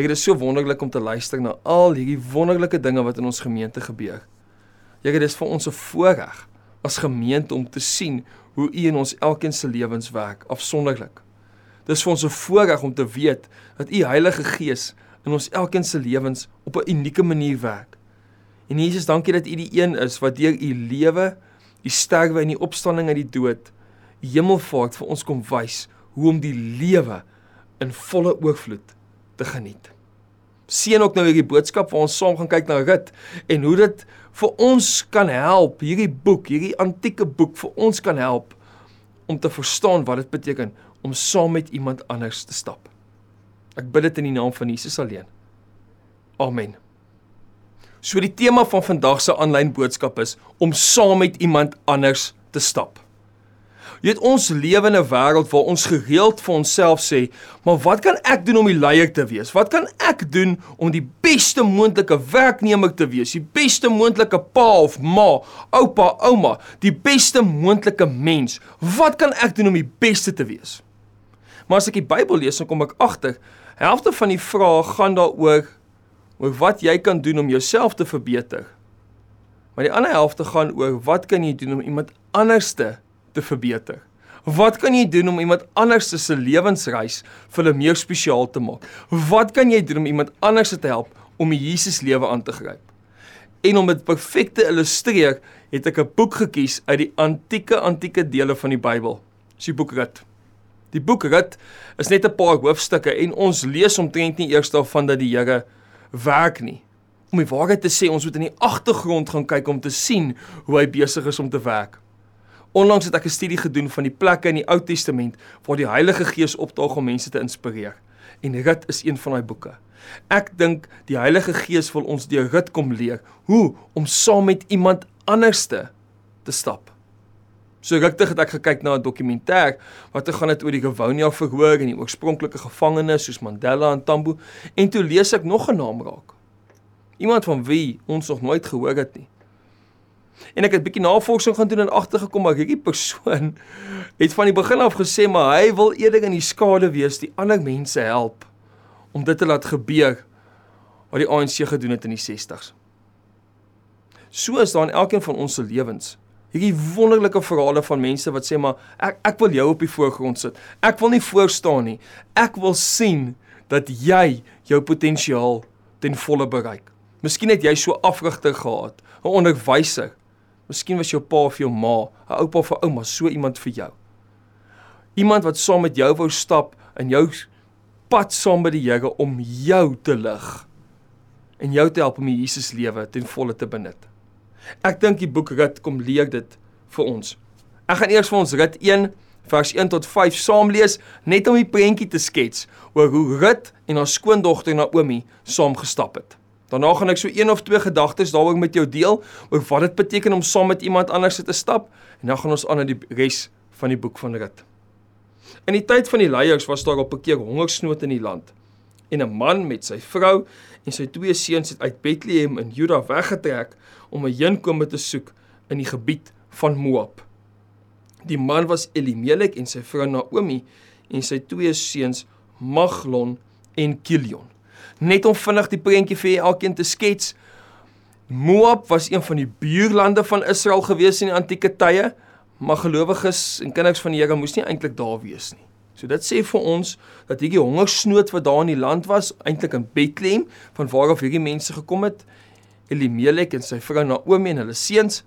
Here, dit is so wonderlik om te luister na al hierdie wonderlike dinge wat in ons gemeente gebeur. Here, dit is vir ons 'n voorreg as gemeente om te sien hoe U in ons elkeen se lewens werk afsonderlik. Dis vir ons 'n voorreg om te weet dat U Heilige Gees in ons elkeen se lewens op 'n unieke manier werk. En Jesus, dankie dat U die een is wat deur U lewe, U sterwe en U opstanding uit die dood, hemelvaart vir ons kom wys hoe om die lewe in volle oorvloed te geniet. Seën ook nou hierdie boodskap waar ons saam gaan kyk na Rut en hoe dit vir ons kan help, hierdie boek, hierdie antieke boek vir ons kan help om te verstaan wat dit beteken om saam met iemand anders te stap. Ek bid dit in die naam van Jesus alleen. Amen. So die tema van vandag se aanlyn boodskap is om saam met iemand anders te stap. Jy weet ons lewe in 'n wêreld waar ons gereeld vir onsself sê, "Maar wat kan ek doen om die leier te wees? Wat kan ek doen om die beste moontlike werknemer te wees? Die beste moontlike pa of ma, oupa, ouma, die beste moontlike mens. Wat kan ek doen om die beste te wees?" Maar as ek die Bybel lees, dan kom ek agter, helfte van die vrae gaan daaroor oor wat jy kan doen om jouself te verbeter. Maar die ander helfte gaan oor wat kan jy doen om iemand anders te te verbeter? Wat kan jy doen om iemand anders se lewensreis vir hulle meer spesiaal te maak? Wat kan jy doen om iemand anders te help om die Jesus lewe aan te gryp? En om dit perfek te illustreer, het ek 'n boek gekies uit die antieke antieke dele van die Bybel. Dis die boek Rut. Die boek Rut is net 'n paar hoofstukke en ons lees omtrent nie eers daarvan dat die Here werk nie. Om die waarheid te sê, ons moet in die agtergrond gaan kyk om te sien hoe hy besig is om te werk. Onlangs het ek 'n studie gedoen van die plekke in die Ou Testament waar die Heilige Gees opdaag om mense te inspireer. En Rut is een van daai boeke. Ek dink die Heilige Gees wil ons deur Rut kom leer hoe om saam met iemand anderste te stap. So ruktig het ek gekyk na 'n dokumentêr wat te gaan het oor die Gewonia verhoor en die oorspronklike gevangenes soos Mandela en Tambo en toe lees ek nog 'n naam raak. Iemand van wie ons nog nooit gehoor het nie. En ek het 'n bietjie navorsing gaan doen en agtergekom maar hierdie persoon het van die begin af gesê maar hy wil eerder in die skade wees, die ander mense help om dit te laat gebeur wat die ANC gedoen het in die 60s. So is daar in elkeen van ons se lewens hierdie wonderlike verhale van mense wat sê maar ek ek wil jou op die voorgrond sit. Ek wil nie voor staan nie. Ek wil sien dat jy jou potensiaal ten volle bereik. Miskien het jy so afrigter gehad, 'n onderwyser Miskien was jou pa of jou ma, 'n oupa of 'n ouma, so iemand vir jou. Iemand wat saam met jou wou stap in jou pad saam met die Here om jou te lig en jou te help om die Jesus lewe ten volle te benut. Ek dink die boek Rut kom leer dit vir ons. Ek gaan eers vir ons Rut 1 vers 1 tot 5 saam lees net om die prentjie te skets oor hoe Rut en haar skoondogter Naomi saam gestap het. Daarna gaan ek so een of twee gedagtes daaroor met jou deel oor wat dit beteken om saam met iemand anders te stap en dan gaan ons aan na die res van die boek van Rut. In die tyd van die leiers was daar op 'n keer hongersnood in die land. En 'n man met sy vrou en sy twee seuns het uit Bethlehem in Juda weggetrek om 'n heenkome te soek in die gebied van Moab. Die man was Elimelek en sy vrou Naomi en sy twee seuns Maglon en Kilion net om vinnig die prentjie vir elkeen te skets. Moab was een van die buurlande van Israel gewees in die antieke tye, maar gelowiges en kinders van die Here moes nie eintlik daar wees nie. So dit sê vir ons dat hierdie hongersnood wat daar in die land was, eintlik in Bethlehem, van waar af hierdie mense gekom het, Elimelek en sy vrou Naomi en hulle seuns,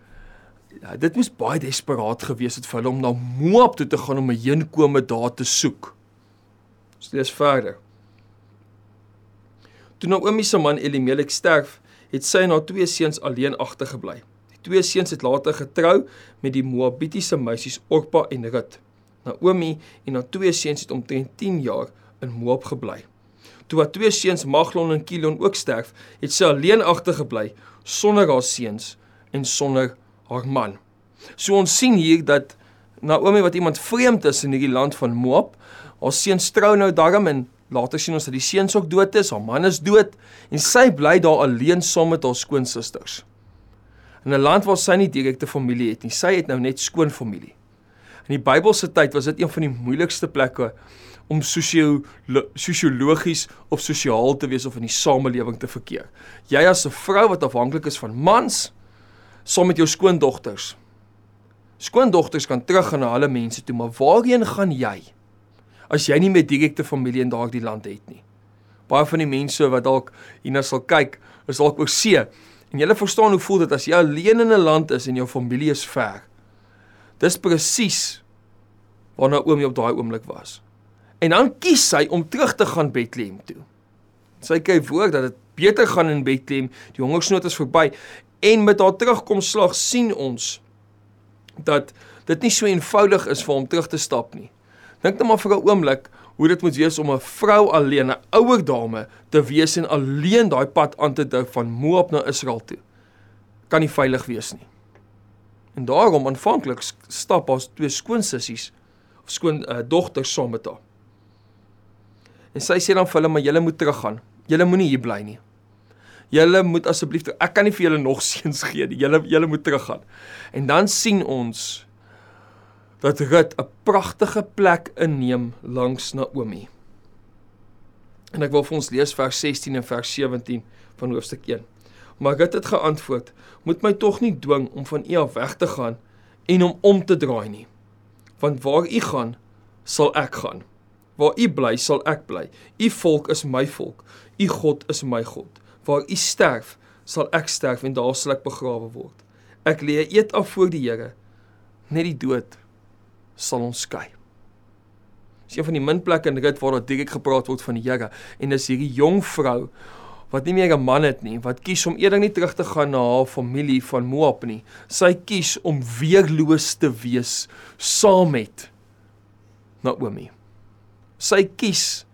ja, dit moes baie desperaat gewees het vir hulle om na Moab toe te gaan om 'n heenkome daar te soek. So lees verder. Toe Naomi se man Elimelek sterf, het sy en haar twee seuns alleen agtergebly. Die twee seuns het later getrou met die Moabitiese meisies Orpa en Rut. Naomi en haar twee seuns het omtrent 10 jaar in Moab gebly. Toe haar twee seuns Maglon en Kilion ook sterf, het sy alleen agtergebly sonder haar seuns en sonder haar man. So ons sien hier dat Naomi wat iemand vreemd is in hierdie land van Moab, haar seuns trou nou daarom en Later sien ons dat die seuns ook dood is, haar man is dood en sy bly daar alleen saam met haar skoonsusters. In 'n land waar sy nie direkte familie het nie, sy het nou net skoonfamilie. In die Bybelse tyd was dit een van die moeilikste plekke om sosio sosiologies of sosiaal te wees of in die samelewing te verkeer. Jy as 'n vrou wat afhanklik is van mans, saam met jou skoondogters. Skoondogters kan teruggaan na hulle mense toe, maar waarheen gaan jy as jy nie met direkte familie in daardie land het nie? Baie van die mense wat dalk hierna sal kyk, is dalk oor see. En jy verstaan hoe voel dit as jy alleen in 'n land is en jou familie is ver. Dis presies waarna Naomi op daai oomblik was. En dan kies sy om terug te gaan Bethlehem toe. Sy kyk voor dat dit beter gaan in Bethlehem, die hongersnood is verby en met haar terugkomslag sien ons dat dit nie so eenvoudig is vir hom terug te stap nie. Dink net maar vir 'n oomblik hoe dit moet wees om 'n vrou alleen, 'n ouer dame te wees en alleen daai pad aan te dou van Moab na Israel toe. Kan nie veilig wees nie. En daarom aanvanklik stap haar twee skoonsissies of skoon uh, dogters saam met haar. En sy sê dan vir hulle maar julle moet teruggaan. Julle moenie hier bly nie. Julle moet asseblief ek kan nie vir julle nog seuns gee nie. Julle julle moet teruggaan. En dan sien ons dat Rut 'n pragtige plek inneem langs Naomi. En ek wil vir ons lees vers 16 en vers 17 van hoofstuk 1. Maar Rut het geantwoord: "Moet my tog nie dwing om van u af weg te gaan en om om te draai nie. Want waar u gaan, sal ek gaan. Waar u bly, sal ek bly. U volk is my volk. U God is my God. Waar u sterf, sal ek sterf en daar sal ek begrawe word. Ek lê eet af voor die Here. Net die dood sal ons skei. Dis een van die minplekke in dit waar daar direk gepraat word van die Here en dis hierdie jong vrou wat nie meer 'n man het nie, wat kies om eerder nie terug te gaan na haar familie van Moab nie. Sy kies om weerloos te wees saam met Naomi. Sy kies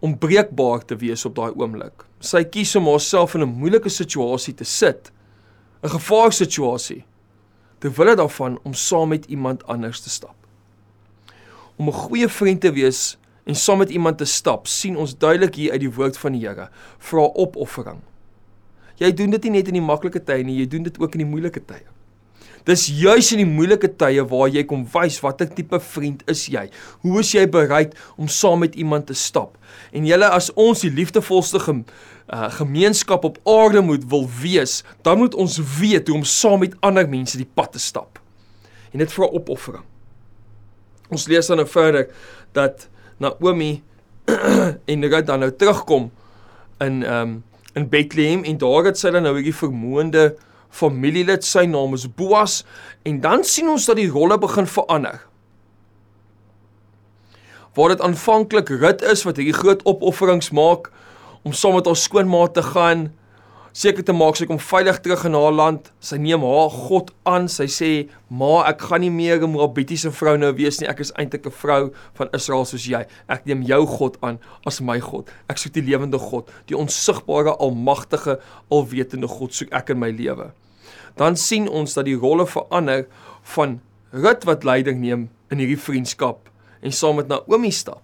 om breekbaar te wees op daai oomblik. Sy kies om haarself in 'n moeilike situasie te sit. 'n Gevaarsituasie terwyl dit daarvan om saam met iemand anders te stap. Om 'n goeie vriend te wees en saam met iemand te stap, sien ons duidelik hier uit die woord van die Here, vra opoffering. Jy doen dit nie net in die maklike tye nie, jy doen dit ook in die moeilike tye. Dis juis in die moeilike tye waar jy kom wys watter tipe vriend is jy. Hoe is jy bereid om saam met iemand te stap? En julle as ons die liefdevolste uh, gemeenskap op aarde moet wil wees, dan moet ons weet hoe om saam met ander mense die pad te stap. En dit vra opoffering. Ons lees dan nou verder dat Naomi en Ruth dan nou terugkom in ehm um, in Bethlehem en daar het sy dan nou hierdie vermoënde familielid, sy naam is Boas en dan sien ons dat die rolle begin verander waar dit aanvanklik Rut is wat hierdie groot opofferings maak om saam met haar skoonma te gaan, seker te maak sy kom veilig terug in haar land. Sy neem haar God aan. Sy sê: "Ma, ek gaan nie meer 'n Moabitiese vrou nou wees nie. Ek is eintlik 'n vrou van Israel soos jy. Ek neem jou God aan as my God. Ek soek die lewende God, die onsigbare, almagtige, alwetende God soek ek in my lewe." Dan sien ons dat die rolle verander van Rut wat leiding neem in hierdie vriendskap en saam met Naomi stap.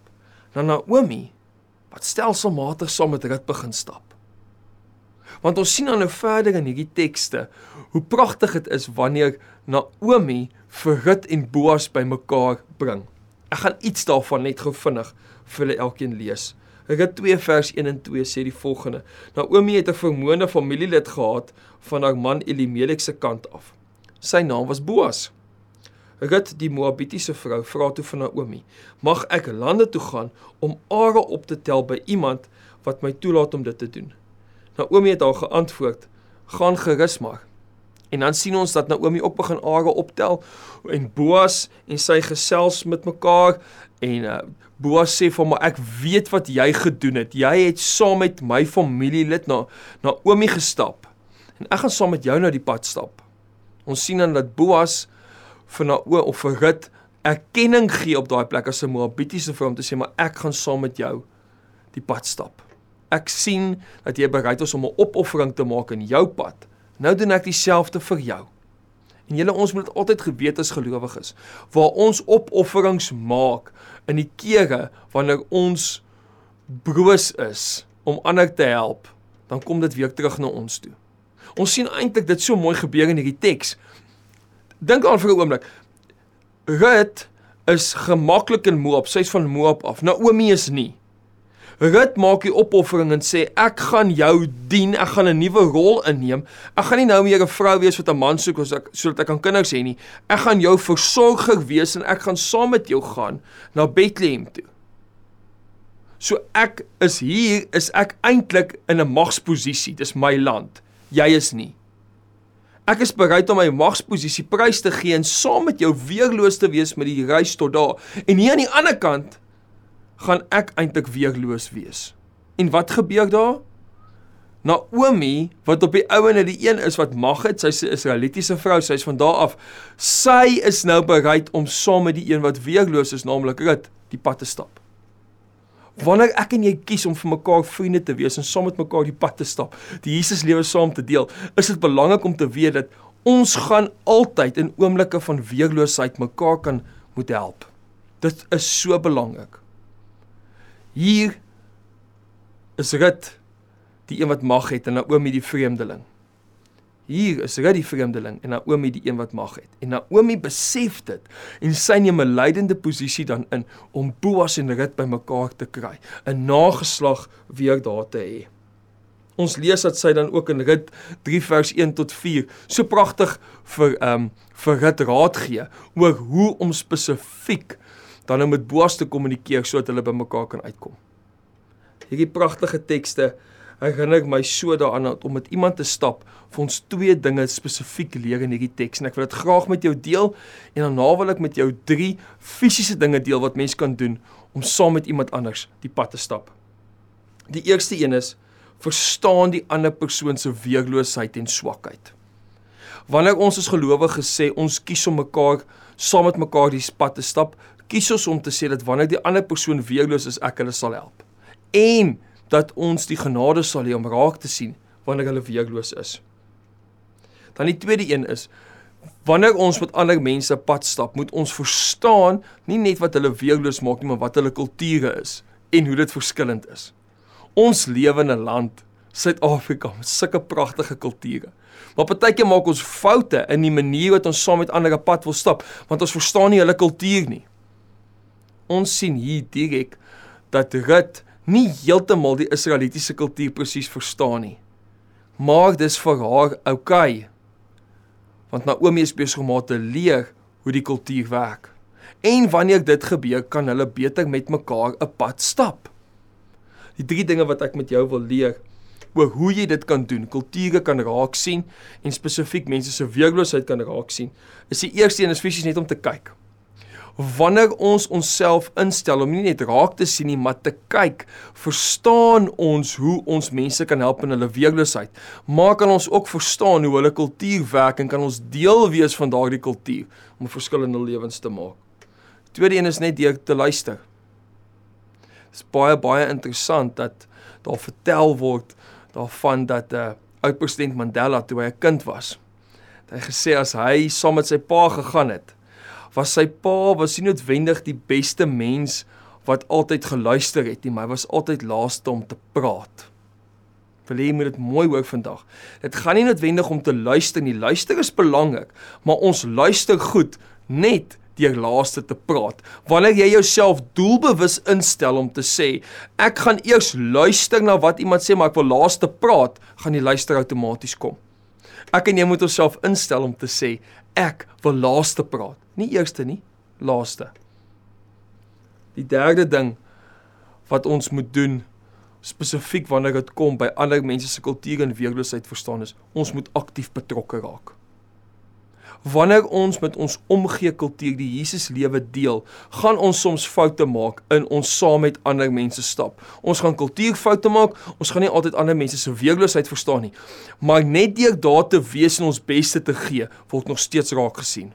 Na Naomi wat stelselmatig saam met Rut begin stap. Want ons sien dan nou verder in hierdie tekste hoe pragtig dit is wanneer Naomi vir Rut en Boas bymekaar bring. Ek gaan iets daarvan net gou vinnig vir julle elkeen lees. Rut 2 vers 1 en 2 sê die volgende: Naomi het 'n vermoënde familielid gehad van haar man Elimelek se kant af. Sy naam was Boas. Rut die Moabitiese vrou vra toe van Naomi: "Mag ek lande toe gaan om are op te tel by iemand wat my toelaat om dit te doen?" Naomi het haar geantwoord: "Gaan gerus maar." En dan sien ons dat Naomi ook begin are optel en Boas en sy gesels met mekaar en uh, Boas sê vir hom: "Ek weet wat jy gedoen het. Jy het saam met my familielid na Naomi gestap en ek gaan saam met jou nou die pad stap." Ons sien dan dat Boas vir Naomi of vir Rut erkenning gee op daai plek as 'n Moabitiese vrou om te sê maar ek gaan saam met jou die pad stap. Ek sien dat jy bereid is om 'n opoffering te maak in jou pad. Nou doen ek dieselfde vir jou. En julle ons moet altyd geweet as gelowiges waar ons opofferings maak in die kere wanneer ons broos is om ander te help, dan kom dit weer terug na ons toe. Ons sien eintlik dit so mooi gebeur in hierdie teks Dink aan vir 'n oomblik. Rut is gemaklik in Moab, sy's van Moab af. Naomi is nie. Rut maak die opoffering en sê ek gaan jou dien, ek gaan 'n nuwe rol inneem. Ek gaan nie nou meer 'n vrou wees wat 'n man soek as ek sodat ek kan kinders hê nie. Ek gaan jou versorger wees en ek gaan saam met jou gaan na Bethlehem toe. So ek is hier, is ek eintlik in 'n magsposisie. Dis my land. Jy is nie. Ek is bereid om my magsposisie prys te gee en saam met jou weerloos te wees met die reis tot daar. En hier aan die ander kant gaan ek eintlik weerloos wees. En wat gebeur daar? Naomi wat op die ouene die een is wat mag het, sy's 'n Israelitiese vrou, sy's van daar af. Sy is nou bereid om saam met die een wat weerloos is, naamlik Rut, die pad te stap. Wanneer ek en jy kies om vir mekaar vriende te wees en saam met mekaar die pad te stap, die Jesus lewe saam te deel, is dit belangrik om te weet dat ons gaan altyd in oomblikke van weerloosheid mekaar kan moet help. Dit is so belangrik. Hier is Rut die een wat mag het en Naomi die vreemdeling. Hier is Rut die vreemdeling en Naomi die een wat mag het. En Naomi besef dit en sy neem 'n leidende posisie dan in om Boas en Rut bymekaar te kry, 'n nageslag weer daar te hê. Ons lees dat sy dan ook in Rut 3 vers 1 tot 4 so pragtig vir ehm um, vir Rut raad gee oor hoe om spesifiek dan nou met Boas te kommunikeer sodat hulle by mekaar kan uitkom. Hierdie pragtige tekste herinner my so daaraan om met iemand te stap vir ons twee dinge spesifiek leer in hierdie teks en ek wil dit graag met jou deel en nou wil ek met jou drie fisiese dinge deel wat mens kan doen om saam met iemand anders die pad te stap. Die eerste een is verstaan die ander persoon se weerloosheid en swakheid. Wanneer ons as gelowiges sê ons kies om mekaar saam met mekaar die pad te stap, kies ons om te sê dat wanneer die ander persoon weerloos is, ek hulle sal help. En dat ons die genade sal hê om raak te sien wanneer hulle weerloos is. Dan die tweede een is wanneer ons met ander mense pad stap, moet ons verstaan nie net wat hulle weerloos maak nie, maar wat hulle kulture is en hoe dit verskillend is. Ons lewe in 'n land, Suid-Afrika, met sulke pragtige kulture. Maar partykeer maak ons foute in die manier wat ons saam met ander op pad wil stap, want ons verstaan nie hulle kultuur nie ons sien hier direk dat Rut nie heeltemal die Israelitiese kultuur presies verstaan nie. Maar dis vir haar oukei. Okay, want Naomi is besig om haar te leer hoe die kultuur werk. En wanneer dit gebeur, kan hulle beter met mekaar 'n pad stap. Die drie dinge wat ek met jou wil leer oor hoe jy dit kan doen, kulture kan raak sien en spesifiek mense se weerloosheid kan raak sien. Is die eerste een is fisies net om te kyk wanneer ons onsself instel om nie net raak te sien nie, maar te kyk, verstaan ons hoe ons mense kan help in hulle weerloosheid. Maar kan ons ook verstaan hoe hulle kultuur werk en kan ons deel wees van daardie kultuur om 'n verskil in hulle lewens te maak. Tweede een is net deur te luister. Dit is baie baie interessant dat daar vertel word daarvan dat 'n uh, oud president Mandela toe hy 'n kind was, hy gesê as hy saam met sy pa gegaan het, was sy pa was nie noodwendig die beste mens wat altyd geluister het nie, maar hy was altyd laaste om te praat. Wil jy moet dit mooi hoor vandag. Dit gaan nie noodwendig om te luister nie. Luister is belangrik, maar ons luister goed net deur laaste te praat. Wanneer jy jouself doelbewus instel om te sê, ek gaan eers luister na wat iemand sê, maar ek wil laaste praat, gaan die luister outomaties kom. Ek en jy moet onsself instel om te sê, ek wil laaste praat nie eerste nie, laaste. Die derde ding wat ons moet doen spesifiek wanneer dit kom by ander mense se kultuur en weerloosheid verstaan is, ons moet aktief betrokke raak. Wanneer ons met ons omgee kultuur die Jesus lewe deel, gaan ons soms foute maak in ons saam met ander mense stap. Ons gaan kultuurfoute maak, ons gaan nie altyd ander mense se weerloosheid verstaan nie. Maar net deur daar te wees en ons beste te gee, word nog steeds raak gesien.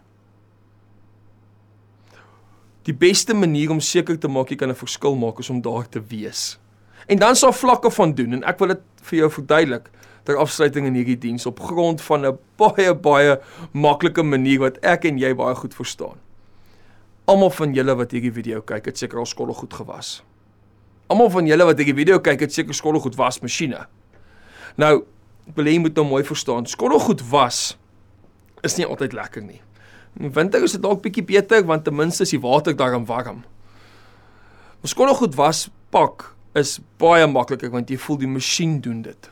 Die beste manier om seker te maak jy kan 'n verskil maak is om daar te wees. En dan sal vlakke van doen en ek wil dit vir jou verduidelik ter afsluiting in hierdie diens op grond van 'n baie baie maklike manier wat ek en jy baie goed verstaan. Almal van julle wat hierdie video kyk, het seker al skolle goed gewas. Almal van julle wat hierdie video kyk, het seker skolle goed was masjiene. Nou, ek wil hê jy moet nou mooi verstaan, skolle goed was is nie altyd lekker nie. In winter is dit dalk bietjie beter want ten minste is die water daarom warm. Ons skottelgoed was pak is baie makliker want jy voel die masjien doen dit.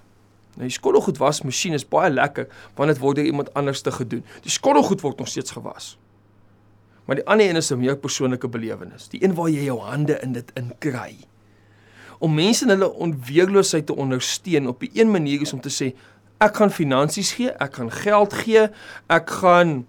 Nou die skottelgoed was masjien is baie lekker want dit word deur iemand anders te gedoen. Die skottelgoed word nog steeds gewas. Maar die ander een is 'n meer persoonlike belewenis, die een waar jy jou hande in dit inkry. Om mense in hulle onweerloosheid te ondersteun op 'n een manier is om te sê ek gaan finansies gee, ek gaan geld gee, ek gaan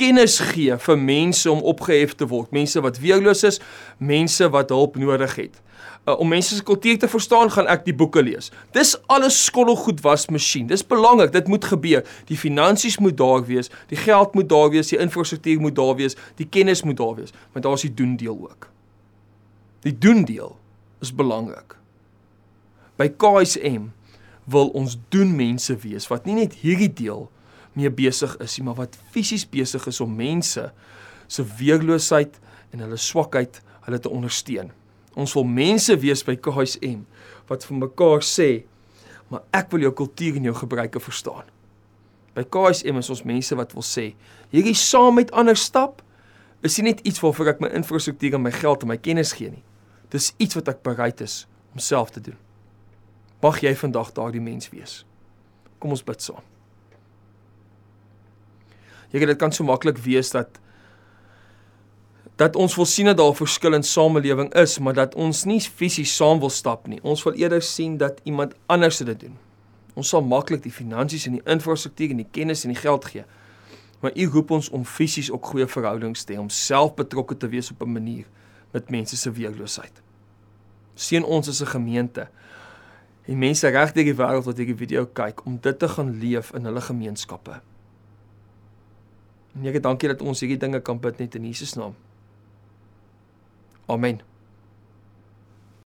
kennis gee vir mense om opgehef te word, mense wat weerloos is, mense wat hulp nodig het uh, om mense se kultuur te verstaan, gaan ek die boeke lees. Dis alles skottelgoed was masjien. Dis belangrik, dit moet gebeur. Die finansies moet daar wees, die geld moet daar wees, die infrastruktuur moet daar wees, die kennis moet daar wees, maar daar's die doen deel ook. Die doen deel is belangrik. By KSM wil ons doen mense wees wat nie net hierdie deel mee besig is nie, maar wat fisies besig is om mense se weerloosheid en hulle swakheid hulle te ondersteun. Ons wil mense wees by KSM wat vir mekaar sê, maar ek wil jou kultuur en jou gebruike verstaan. By KSM is ons mense wat wil sê, hierdie saam met ander stap is nie net iets waarvoor ek my infrastruktuur en my geld en my kennis gee nie. Dis iets wat ek bereid is om self te doen. Mag jy vandag daardie mens wees. Kom ons bid saam. Jy weet dit kan so maklik wees dat dat ons wil sien dat daar 'n verskil in samelewing is, maar dat ons nie fisies saam wil stap nie. Ons wil eerder sien dat iemand anders dit doen. Ons sal maklik die finansies en die infrastruktuur en die kennis en die geld gee. Maar U roep ons om fisies ook goeie verhoudings te hê, om self betrokke te wees op 'n manier met mense se weerloosheid. Seën ons as 'n gemeente en mense reg deur die wêreld wat hierdie video kyk om dit te gaan leef in hulle gemeenskappe. En ek dankie dat ons hierdie dinge kan bid net in Jesus naam. Amen.